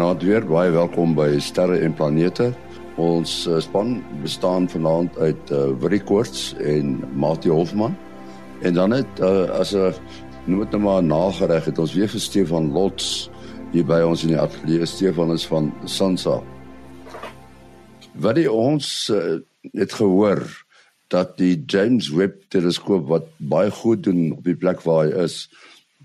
Goeienaand weer, baie welkom by Sterre en Planete. Ons uh, span bestaan vanaand uit uh, Willie Koorts en Mati Hofman. En dan het uh, as 'n noem dit nou maar nagereg het ons weer vir Stefan Lots hier by ons in die ateljee. Stefan is van Sansa. Wat die ons uh, het gehoor dat die James Webb teleskoop wat baie goed doen op die plek waar hy is,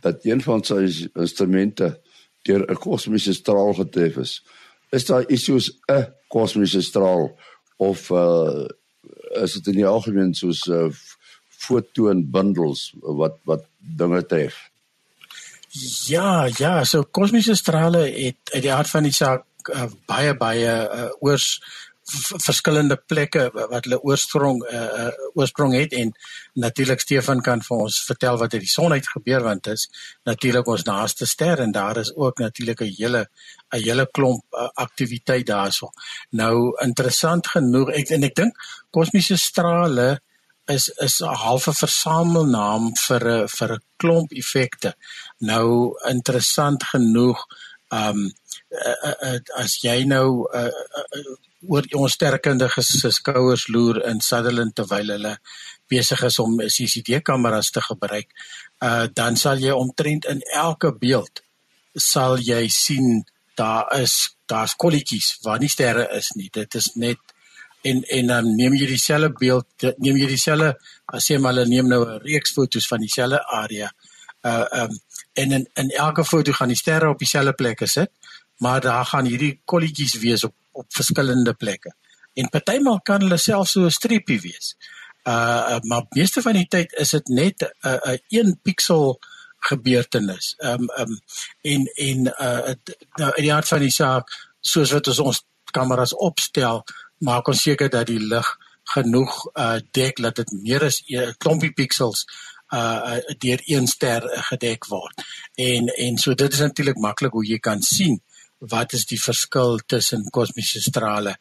dat een van sy instrumente deur 'n kosmiese straal getref is. Is daar iets soos 'n kosmiese straal of uh is dit in die algemeen soos uh fotoon bundles wat wat dinge tref? Ja, ja, so kosmiese strale het uit die aard van die saak uh, baie baie uh, oors verskillende plekke wat hulle oorsprong uh, oorsprong het en natuurlik Stefan kan vir ons vertel wat uit die son uit gebeur want dit is natuurlik ons naaste ster en daar is ook natuurlik 'n hele 'n hele klomp uh, aktiwiteit daarso. Nou interessant genoeg ek en ek dink kosmiese strale is is 'n halfe versamelnaam vir 'n vir 'n klomp effekte. Nou interessant genoeg ehm um, uh, uh, as jy nou uh, uh, oor ons sterkundiges se skouers loer in Sutherland terwyl hulle besig is om CCD kameras te gebruik, uh dan sal jy omtrent in elke beeld sal jy sien daar is daar's kolletjies waar nie sterre is nie. Dit is net en en dan neem jy dieselfde beeld, neem jy dieselfde sê maar hulle neem nou 'n reeks fotos van dieselfde area. Uh um en in in elke foto gaan die sterre op dieselfde plekke sit, maar daar gaan hierdie kolletjies wees op op verskillende plekke. En partymal kan hulle self so 'n streepie wees. Uh maar meeste van die tyd is dit net 'n uh, 'n uh, een piksel gebeurtenis. Um, um, en en uh nou in die aard van die saak soos wat ons ons kameras opstel, maak ons seker dat die lig genoeg uh dek dat dit meer as 'n klompie piksels uh deur een ster gedek word. En en so dit is natuurlik maklik hoe jy kan sien wat is die verskil tussen kosmiese strale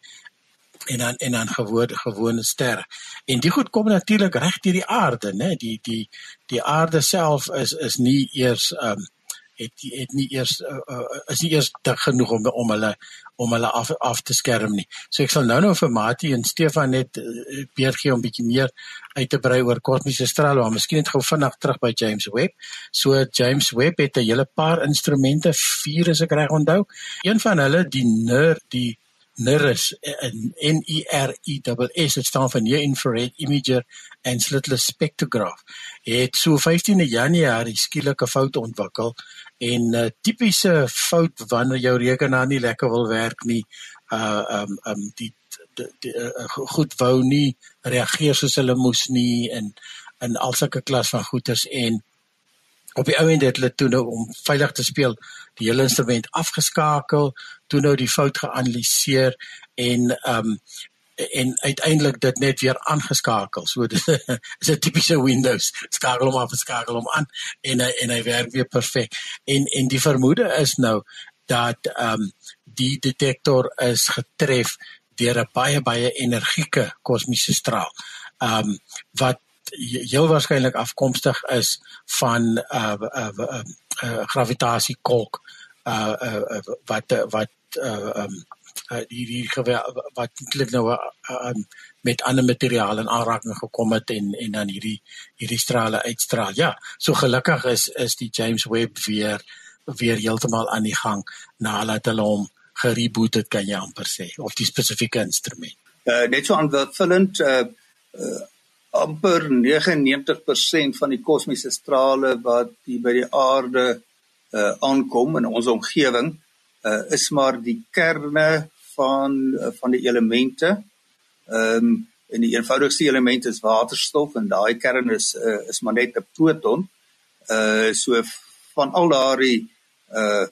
en dan en dan gewone gewone sterre. En dit goed kom natuurlik reg deur die aarde, né? Die die die aarde self is is nie eers um, het het nie eers uh, uh, is nie eers dik genoeg om om hulle om hulle af af te skerm nie. So ek sal nou nou vir Mati en Stefan net uh, beurt gee om bietjie meer uit te brei oor kosmiese strale, maar miskien net gou vinnig terug by James Webb. So James Webb het 'n hele paar instrumente, vier as ek reg onthou. Een van hulle, die NIR, die NIRIS, N E R I S S, dit staan vir Near Infrared Imager and Slitless Spectrograph. Het so 15 Januarie skielik 'n fout ontwikkel en 'n uh, tipiese fout wanneer jou rekenaar nie lekker wil werk nie. Uh um um die die, die uh, goed wou nie reageer soos hulle moes nie en in al sulke klas van goeters en op die ouend het hulle toe nou om veilig te speel die hele instrument afgeskakel toe nou die fout geanaliseer en ehm um, en uiteindelik dit net weer aangeskakel. So dit is 'n tipiese Windows. Skakel hom af, skakel hom aan en en hy werk weer perfek. En en die vermoede is nou dat ehm um, die detektor is getref deur 'n baie baie energieke kosmiese straal. Ehm um, wat heel waarskynlik afkomstig is van uh, uh, uh, uh, uh, gravitasiekolk uh, uh, wat wat uh, um, uh, die die wat eintlik nou uh, um, met ander materiale in aanraking gekom het en en dan hierdie hierdie strale uitstraal. Ja, so gelukkig is is die James Webb weer weer heeltemal aan die gang nadat hulle hom gereboot het kan jy amper sê of die spesifieke instrument. Uh net so aanvullend uh, uh amper 99% van die kosmiese strale wat hier by die aarde uh aankom in ons omgewing uh is maar die kerne van uh, van die elemente. Ehm um, en die eenvoudigste element is waterstof en daai kern is uh, is maar net 'n proton. Uh so van al daardie uh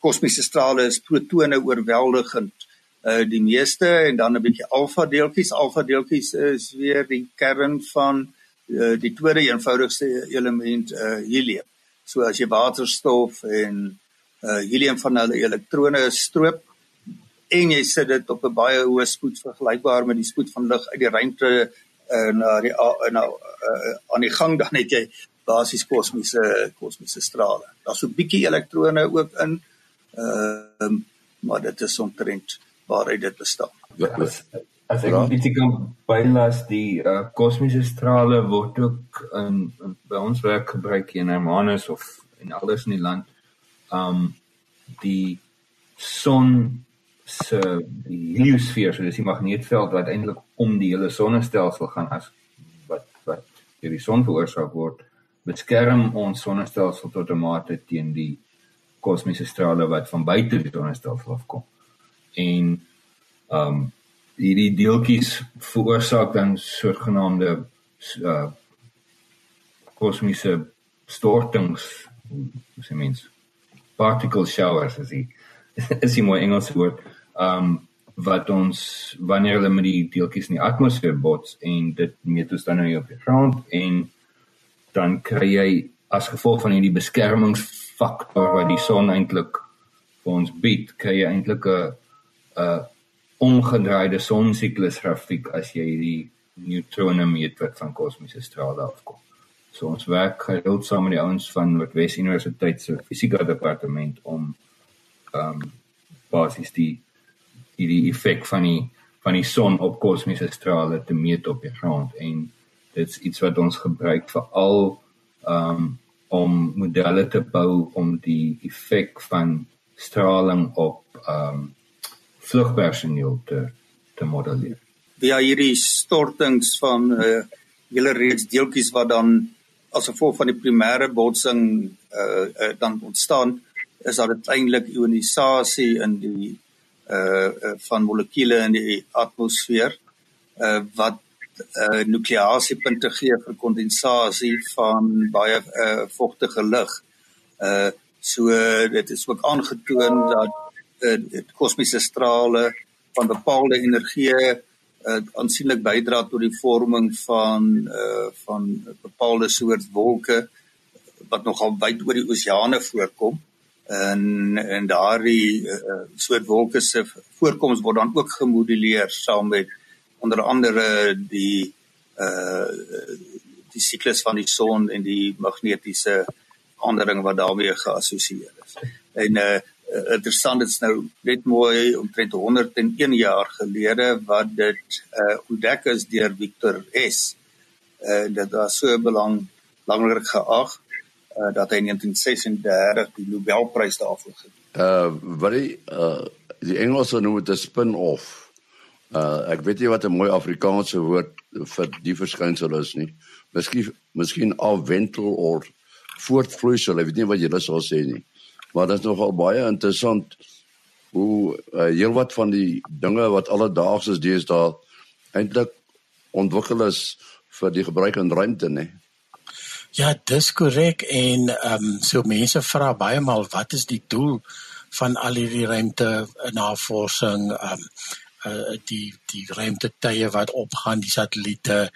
kosmiese strale is protone oorweldigend uh die meeste en dan 'n bietjie alfa deeltjies. Alfa deeltjies is weer die kern van uh, die tweede eenvoudigste element uh helium. So as jy waterstof en uh helium van hulle elektrone stroop en jy sit dit op 'n baie hoë spoed vergelykbaar met die spoed van lig uit die ruimte uh, na die uh, na uh, aan die gang dan het jy basies kosmiese kosmiese strale. Daar's so 'n bietjie elektrone ook in. Ehm uh, maar dit is omtrent waaruit dit bestaan. As, as ek net kan bylas die uh, kosmiese strale word ook in, in by ons werk gebruik in Hermanus of in alles in die land. Um die son se die heliosfeer, so dis die magneetveld wat eintlik om die hele sonnestelsel gaan as wat wat deur die son veroorsaak word, beskerm ons sonnestelsel tot 'n mate teen die kosmiese strale wat van buite die sonnestelsel afkom. En um hierdie deeltjies veroorsaak dan sogenaamde uh kosmiese stortings, hoe sê mens? Particle showers as jy is die mooi Engelse woord um wat ons wanneer hulle met die deeltjies in die atmosfeer bots en dit meet ons dan nou op die grond en dan kry jy as gevolg van hierdie beskermingsfaktor wat die son eintlik vir ons bied, kry jy eintlik 'n 'n omgedraaide sonsiklus grafiek as jy die neutrone meet wat van kosmiese strale afkom. So ons werk gereeld saam met die ouens van Noordwes Universiteit se fisika departement om ehm um, basies die hierdie effek van die van die son op kosmiese strale te meet op die grond en dit is iets wat ons gebruik veral um, om modelle te bou om die effek van straling op um, vlugpersoneel te te modelleer. Via hierdie stortings van uh, hele reeks deeltjies wat dan as gevolg van die primêre botsing uh, uh, dan ontstaan is daar uiteindelik ionisasie in die uh, uh van molekules in die atmosfeer uh wat uh nukleasiepunte gee vir kondensasie van baie uh vogtige lug. Uh so dit is ook aangetoon dat uh kosmiese strale van bepaalde energie uh aansienlik bydra tot die vorming van uh van bepaalde soort wolke wat nogal wyd oor die oseane voorkom en en daardie uh, soort wolke se voorkoms word dan ook gemoduleer saam met onder andere die uh die siklus van die son en die magnetiese verandering wat daarmee geassosieer is. En uh interessant is nou net mooi omtrent 101 jaar gelede wat dit uh ontdek is deur Victor S. Uh dit was so belang belangrik geag uh, dat hy in 1936 die Nobelprys daarvoor gekry het. Uh wat die uh die Engelse noem dit 'n spin-off. Uh ek weet nie wat 'n mooi Afrikaanse woord vir die verskynsel is nie. Miskien miskien afwentel of voortvloeisel, ek weet nie wat jy sou sê nie. Maar dit is nogal baie interessant hoe uh, heelwat van die dinge wat alledaags is deesdae eintlik ontwikkel is vir die gebruik in ruimte, nee. Ja, dis korrek en ehm um, so mense vra baie maal wat is die doel van al hierdie ruimte navorsing ehm um, uh, die die ruimtetuie wat opgaan, die satelliete,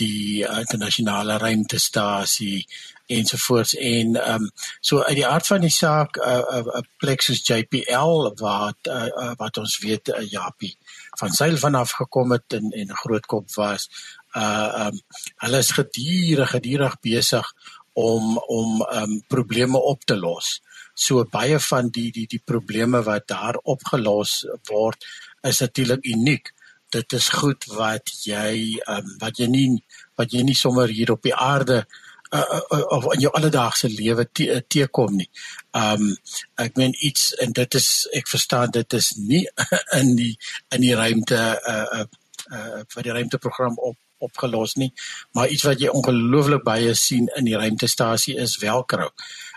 die uh, internasionale ruimtestasie ensovoorts en ehm um, so uit die aard van die saak 'n uh, 'n uh, uh, plek soos JPL wat uh, uh, wat ons weet uh, Japie van seil vanaf gekom het en en groot kop was uh um hulle is gedurig gedurig besig om om um probleme op te los. So baie van die die die probleme wat daar opgelos word is natuurlik uniek. Dit is goed wat jy um wat jy nie wat jy nie sommer hier op die aarde uh, uh, uh, of in jou alledaagse lewe teekom nie. Um ek meen iets en dit is ek verstaan dit is nie in die in die ruimte uh uh, uh vir die ruimteprogram op opgelos nie, maar iets wat jy ongelooflik baie sien in die ruimtestasie is velcro.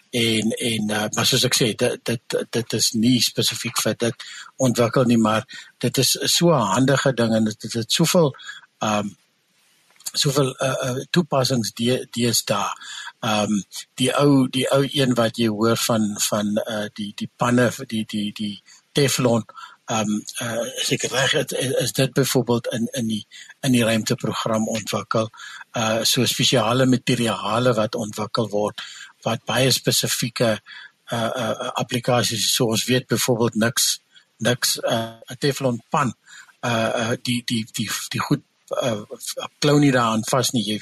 En en uh, maar soos ek sê, dit dit dit is nie spesifiek vir dit ontwikkel nie, maar dit is so 'n handige ding en dit het soveel ehm um, soveel uh, uh, toepassings die dies daar. Ehm um, die ou die ou een wat jy hoor van van uh, die die panne die die die Teflon ehm um, uh, seker reg is, is dit byvoorbeeld in in die in die ruimteprogram ontwikkel uh so spesiale materiale wat ontwikkel word wat baie spesifieke uh uh applikasies so ons weet byvoorbeeld niks niks uh 'n Teflon pan uh uh die die die die goed uh, klou nie daaraan vas nie. Jy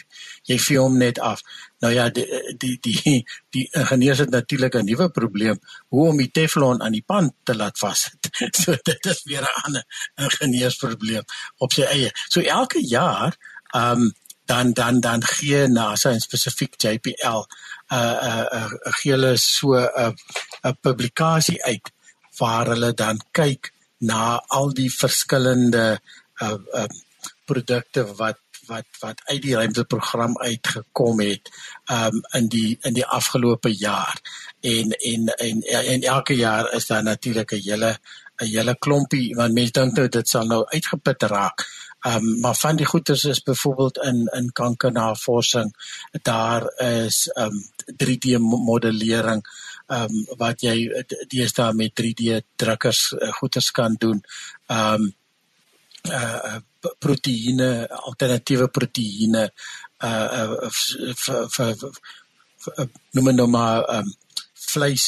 jy vee hom net af. Nou ja, die die die die ingenieurs het natuurlik 'n nuwe probleem hoe om die Teflon aan die pan te laat vassit. so dit is weer 'n ander ingenieursprobleem op sy eie. So elke jaar ehm um, dan dan dan gee NASA en spesifiek JPL uh, uh, uh, gee hulle so 'n uh, 'n uh, publikasie uit waar hulle dan kyk na al die verskillende uh, uh, produkte wat wat wat uit die ruimteprogram uitgekom het um in die in die afgelope jaar. En en en en elke jaar is daar natuurlik 'n hele 'n hele klompie want mense dink nou dit sal nou uitgeput raak Um maar van die goeders is byvoorbeeld in in kankernavorsing daar is um 3D modellering um wat jy deesdae met 3D drukkers uh, goeders kan doen. Um uh proteïene alternatiewe proteïene uh vir noem nou maar um vleis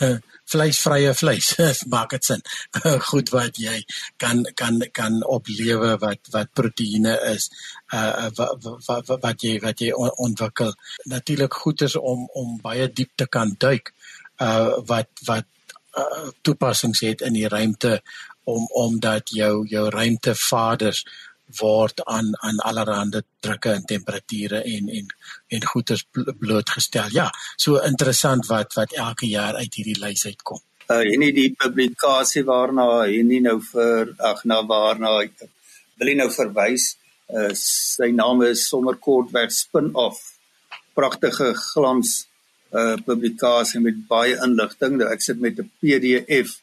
vleisvrye vleis. Maak dit sin. Goed wat jy kan kan kan oplewe wat wat proteïene is uh wat wat, wat jy wat jy ontwikkel. Natuurlik goed is om om baie diep te kan duik uh wat wat uh, toepassings het in die ruimte om omdat jou jou ruimtevaders word aan aan allerlei drukke en temperature en en en goeders blootgestel. Ja, so interessant wat wat elke jaar uit hierdie lys uitkom. Uh en die publikasie waarna en nie nou vir ag na waarna wil jy nou verwys. Uh sy naam is sommer kortweg spin-off. Pragtige glans uh publikasie met baie inligting. Nou ek sit met 'n PDF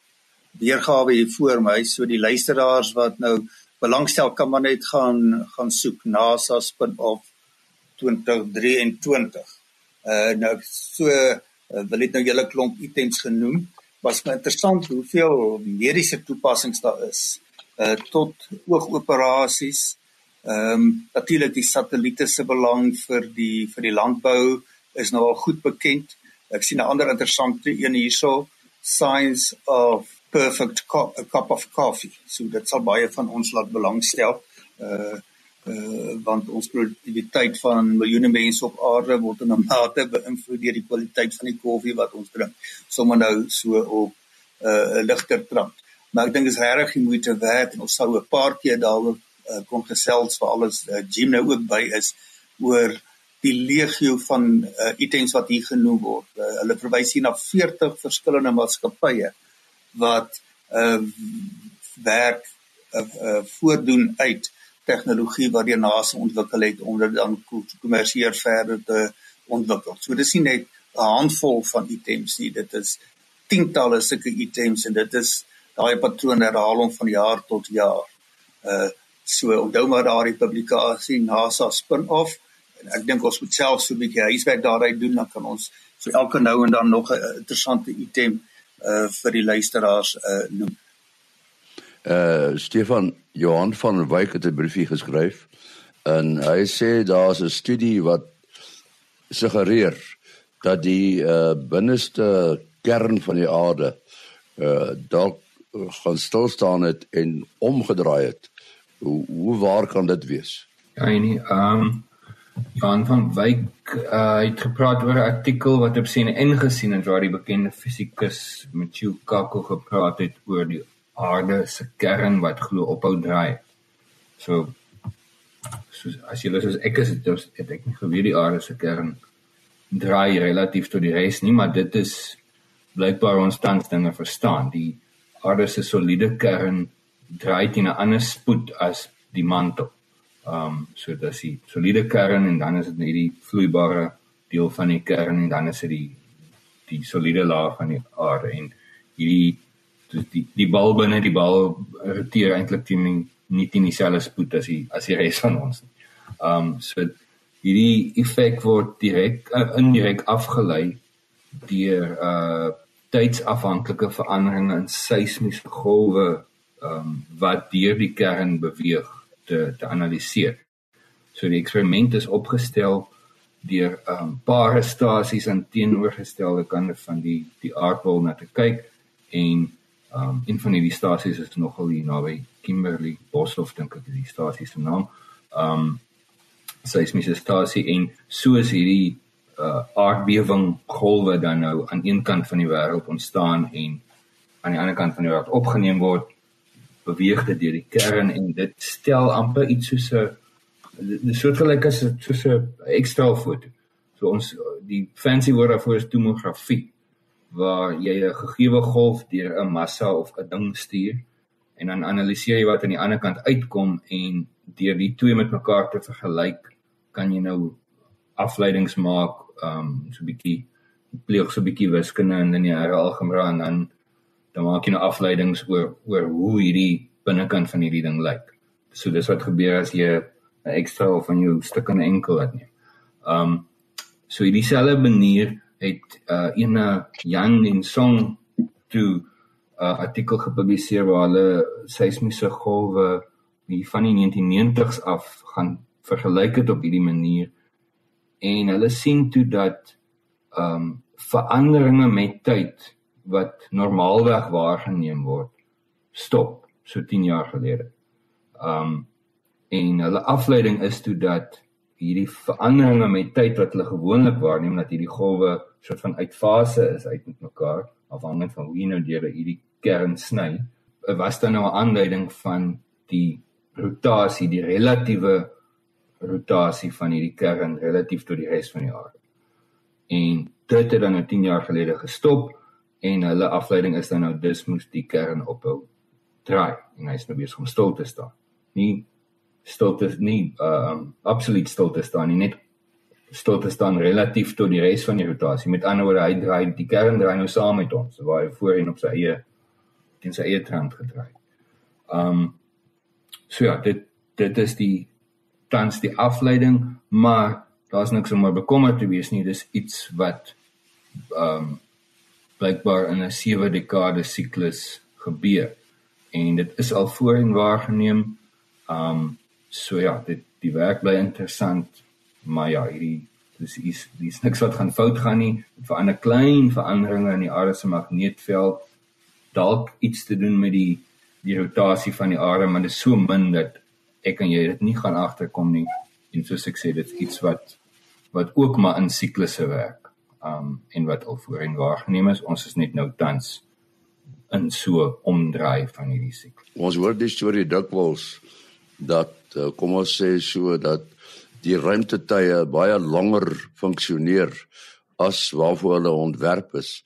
weergawe hier voor my so die luisteraars wat nou belangstel kan maar net gaan gaan soek NASA spin of 2023. Uh nou so uh, wil dit nou julle klomp items genoem. Was my interessant hoeveel mediese toepassings daar is. Uh tot oogoperasies. Ehm um, natuurlik die satelliete se belang vir die vir die landbou is nou al goed bekend. Ek sien 'n ander interessante een hierso, Science of perfect cup, a cup of coffee. So dit sal baie van ons laat belangstel. Uh uh want ons produktiwiteit van miljoene mense op aarde word in 'n mate beïnvloed deur die kwaliteit van die koffie wat ons drink. Sommige nou so op uh ligter trant. Maar ek dink is regtig die moeite werd en ons sou 'n paar keer daaroor uh, kon gesels vir alles uh, Jim nou ook by is oor die legio van uh, items wat hier genoem word. Uh, hulle verwys hier na 40 verskillende maatskappye wat uh werk uh, uh voordoen uit tegnologie wat die NASA ontwikkel het om dit dan kommersieel verder te ontwikkel. So dis nie net 'n handvol van items nie, dit is tientalle sulke items en dit is daai patroon herhaal hom van jaar tot jaar. Uh so onthou maar daardie publikasie NASA spin-off en ek dink ons moet self so 'n bietjie huiswerk daaruit doen dan kan ons so elke nou en dan nog 'n interessante item uh vir die luisteraars uh noem. Uh Stefan Johan van Wyk het 'n briefie geskryf en hy sê daar's 'n studie wat suggereer dat die uh binneste kern van die aarde uh dalk gaan stil staan het en omgedraai het. Hoe hoe waar kan dit wees? Ja, nee, ehm um, Jan van Wyk uh, het gepraat oor 'n artikel wat op CNN gesien het waar die bekende fisikus Michio Kaku gepraat het oor die aarde se kern wat glo ophou draai. So soos as jy soos ek is dit het ek nie geweet die aarde se kern draai relatief tot die res nie, maar dit is blykbaar ons tans dinge verstaan. Die aarde se soliede kern draai teen 'n ander spoed as die mantel. Ehm um, so dis die soliede kern en dan is dit hierdie vloeibare deel van die kern en dan is dit die die soliede laag van die aarde en hierdie die die, die bal binne die bal roteer eintlik teen nie teen dieselfde spoed as die as die res van ons. Ehm um, so hierdie effek word direk uh, indirek afgelei deur uh tydsafhanklike veranderinge in seismiese golwe ehm um, wat deur die kern beweeg te te analiseer. So die eksperiment is opgestel deur 'n um, paar stasies aan teenoorgestelde kante van die die aardbol na te kyk en um een van hierdie stasies is nogal hier naby Kimberley Boshoff dink ek die stasie se naam um seismiese stasie en soos hierdie uh aardbewing golwe dan nou aan een kant van die wêreld ontstaan en aan die ander kant van die wêreld opgeneem word beweeg dit deur die kern en dit stel amper iets soos 'n 'n soort gelyk as soos 'n ekstra foto. So ons die fancy woord daarvoor is tomografie waar jy 'n gegeewe golf deur 'n massa of 'n ding stuur en dan analiseer jy wat aan die ander kant uitkom en deur die twee met mekaar te vergelyk kan jy nou afleidings maak um so 'n bietjie pleeg so 'n bietjie wiskunde in lineêre algebra en dan dan maak jy nou afleidings oor oor hoe hierdie binnekant van hierdie ding lyk. So dis wat gebeur as jy 'n ekstra of van jou stuk in enkel het nie. Um so hierdie selfde manier het uh ene Yang en Song toe 'n uh, artikel gepubliseer waar hulle seismiese golwe die van die 1990s af gaan vergelyk het op hierdie manier en hulle sien toe dat um, veranderinge met tyd wat normaalweg waargeneem word stop so 10 jaar gelede. Um, en hulle afleiding is toe dat hierdie veranderinge met tyd wat hulle gewoonlik waarneem dat hierdie golwe soort van uitfase is uit met mekaar afhangend van hoe jy nou deur hierdie kern sny. Was daar nou 'n aanduiding van die rotasie, die relatiewe rotasie van hierdie kern relatief tot die res van die aarde. En dit het dan nou 10 jaar gelede gestop en hulle afleiding is dan nou dis moes die kern ophou draai en hy's nou besig om stil te staan. Nie stil te nie ehm um, absoluut stil te staan nie, net stil te staan relatief tot die res van die rotasie. Met ander woorde, hy draai die kern draai nou saam met ons, waar hy voorheen op sy eie teen sy eie trant gedraai. Ehm um, so ja, dit dit is die tans die afleiding, maar daar's niks om oor bekommerd te wees nie. Dis iets wat ehm um, blykbaar in 'n sewe dekade siklus gebeur. En dit is al voorheen waargeneem. Um, so ja, dit die werk bly interessant, maar ja, hierdie dis is dis niks wat gaan fout gaan nie. Vir 'n klein veranderinge in die aarde se magneetveld dalk iets te doen met die die rotasie van die aarde, maar dit is so min dat ek en jy dit nie gaan agterkom nie en soos ek sê dit is iets wat wat ook maar in siklusse werk um en wat al voorheen waargeneem is ons is net nou tans in so omdraai van hierdie siklus ons hoor die storie dikwels dat uh, kom ons sê so dat die ruimtetye baie langer funksioneer as waarvoor hulle ontwerp is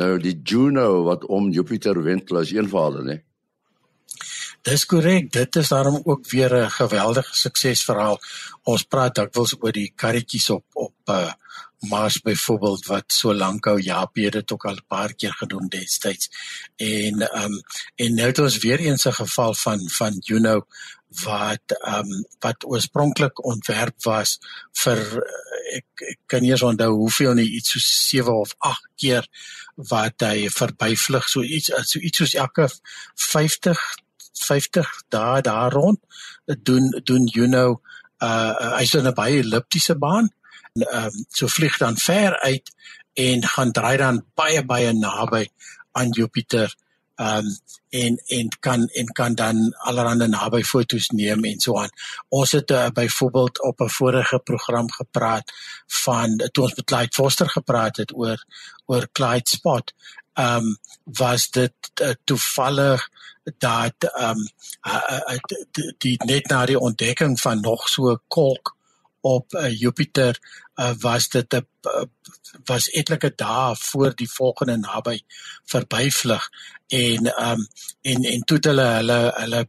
nou die Juno wat om Jupiter wentel is een van hulle nê Dis korrek. Dit is daarom ook weer 'n geweldige suksesverhaal. Ons praat dikwels oor die karretjies op op uh Mars byvoorbeeld wat so lank hou. Jaapie het dit ook al 'n paar keer gedoen destyds. En um en nou het ons weer eens 'n geval van van Juno wat um wat oorspronklik ontwerp was vir ek, ek kan nie eens onthou hoeveel nie iets so 7 of 8 keer wat hy verbyvlug so iets so iets soos elke 50 50 dae daar rond doen doen you know uh hy's in 'n baie elliptiese baan en ehm um, so vlieg dan ver uit en gaan draai dan baie baie naby aan Jupiter um en en kan en kan dan allerlei naby fotos neem en so aan. Ons het uh, byvoorbeeld op 'n vorige program gepraat van toe ons met Clyde Foster gepraat het oor oor Clyde Spot. Um was dit uh, toevallig dat um uh, uh, die, die net na die ontdekking van nog so kolk op uh, Jupiter uh, was dit 'n uh, was etlike dae voor die volgende naby verbyvlug en um en en toe hulle hulle hulle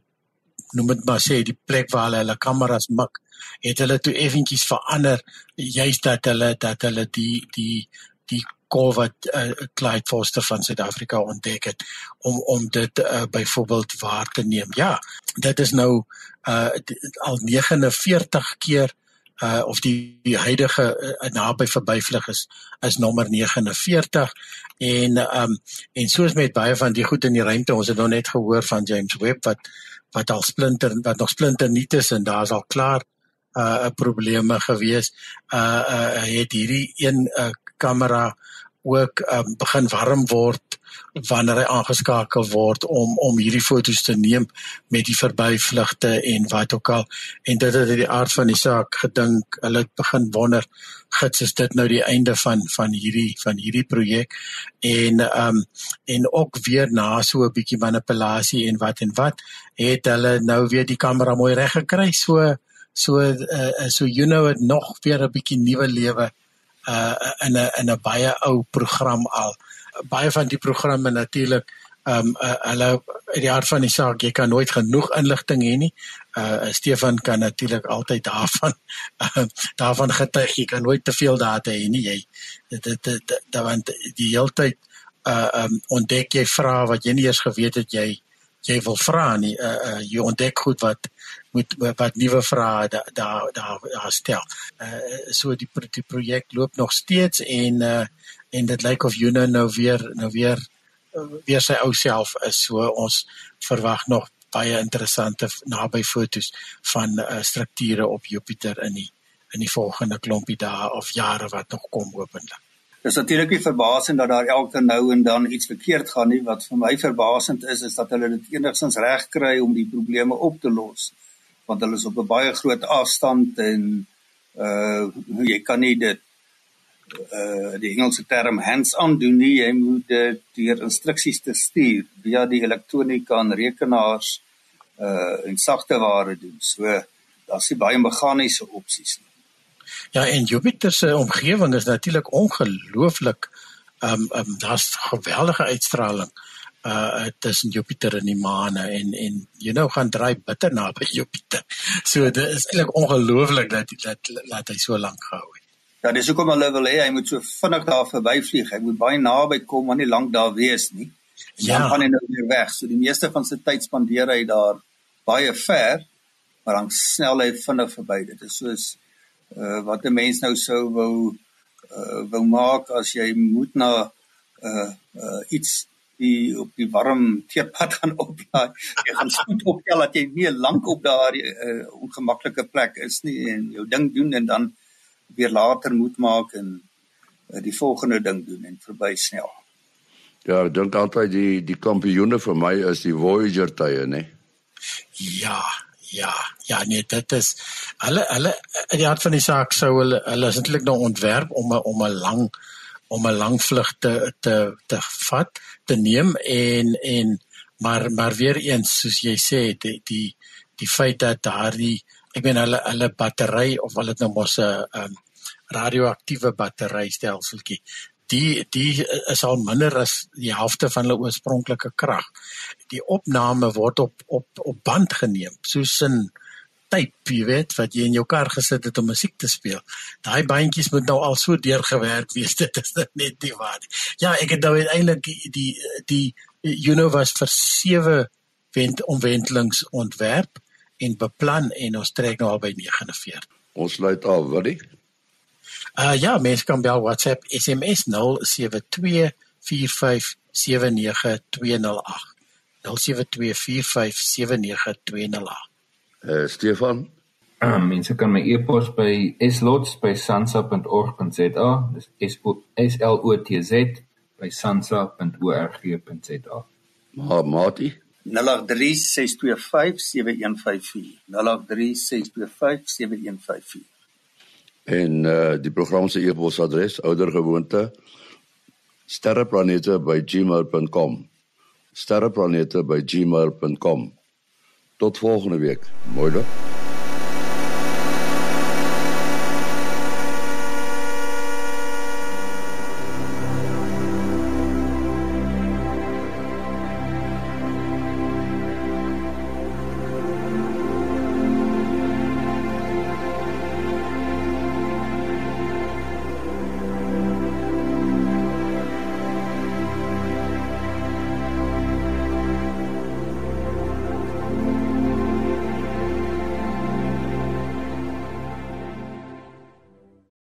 noem dit maar sê die plek waar hulle hulle kameras mik het hulle toe effentjies verander juist dat hulle dat hulle die die die kol wat uh, Clyde Foster van Suid-Afrika ontdek het om om dit uh, byvoorbeeld waar te neem. Ja, dit is nou uh, al 49 keer uh of die, die huidige uh, naby verbyvlug is is nommer 49 en um en soos met baie van die goed in die ruimte ons het nou net gehoor van James Webb wat wat al splinter wat nog splinter nuut is en daar's al klaar uh 'n probleme gewees. Uh uh het hierdie een uh kamera ook um begin warm word wanneer hy aangeskakel word om om hierdie fotos te neem met die verbyvlugte en wat ook al. En dit het die aard van die saak gedink hulle het begin wonder gits is dit nou die einde van van hierdie van hierdie projek? En ehm um, en ook weer na so 'n bietjie manipulasie en wat en wat het hulle nou weer die kamera mooi reg gekry so so uh, so you know het nog weer 'n bietjie nuwe lewe uh in 'n in 'n baie ou program al. Baie van die programme natuurlik ehm um, uh, hulle uit die hart van die saak jy kan nooit genoeg inligting hê nie. Uh Stefan kan natuurlik altyd daarvan uh, daarvan getuig jy kan nooit te veel data hê nie jy. Dit dit dit want die hele tyd uh um, ontdek jy vrae wat jy nie eers geweet het jy jy wil vra nie. Uh, uh jy ontdek goed wat moet wat nuwe vrae daar daar daar da stel. Uh so die die projek loop nog steeds en uh en dit lyk of Juno nou weer nou weer weer sy ou self is. So ons verwag nog baie interessante naby fotos van uh, strukture op Jupiter in die in die volgende klompie dae of jare wat nog kom hopelik. Dis natuurlik nie verbasend dat daar elke nou en dan iets verkeerd gaan nie. Wat vir my verbasend is is dat hulle dit enigstens reg kry om die probleme op te los. Want hulle is op 'n baie groot afstand en uh jy kan nie dit uh die Engelse term hands on doen nie. Jy moet dit deur instruksies te stuur via die elektronika en rekenaars uh en sagte ware doen. So daar's nie baie meganiese opsies nie Ja en Jupiter se omgewing is natuurlik ongelooflik um um daar's geweldige uitstraling uh tussen Jupiter en die maan en en jy nou gaan draai bitter naby Jupiter. So dit is eintlik ongelooflik dat dat laat hy so lank gehou het. Ja, dis hoekom hulle wil hê hy moet so vinnig daar verbyvlieg. Hy moet baie naby kom maar nie lank daar wees nie. Ja. Dan gaan hy nou weer weg. So die meeste van sy tyd spandeer hy daar baie ver, maar dan snel hy vinnig verby. Dit is soos uh wat 'n mens nou sou wou uh wou maak as jy moet na uh uh iets die op die warm teepad gaan oplaai. Jy gaan spoed optel dat jy nie lank op daardie uh, ongemaklike plek is nie en jou ding doen en dan weer later moet maak en uh, die volgende ding doen en verby snel. Ja, ek dink altyd die die kampioene vir my is die Voyager tye, né? Ja, ja, ja, nee, dit is hulle hulle die hart van die saak sou hulle hulle is eintlik nou ontwerp om 'n om 'n lang om 'n lang vlug te te te vat te neem en en maar maar weer eens soos jy sê die die die feit dat daardie ek meen hulle hulle battery of hulle nou mos 'n um, radioaktiewe battery stelseltjie die die is al minder as die helfte van hulle oorspronklike krag die opname word op op op band geneem soos in tape, jy weet, wat jy in jou kar gesit het om musiek te speel. Daai bandjies moet nou al so deurgewerk wees, dit is net nie waar nie. Ja, ek het nou eintlik die die, die universe vir sewe wend omwentelings ontwerp en beplan en ons trek nou al by 49. Ons sluit af, wat die? Uh ja, mens kan bel WhatsApp SMS 072 4579208. 0724579208. Uh, Stefan. Uh, mense kan my e-pos by slots@sansa.org.za. Dis S L O T Z by sansa.org.za. Maar Mati 0836257154. 0836257154. En uh die program se e-posadres oudergewoonte sterreplanete@gmail.com. sterreplanete@gmail.com. Tot volgende week. Mooi dag.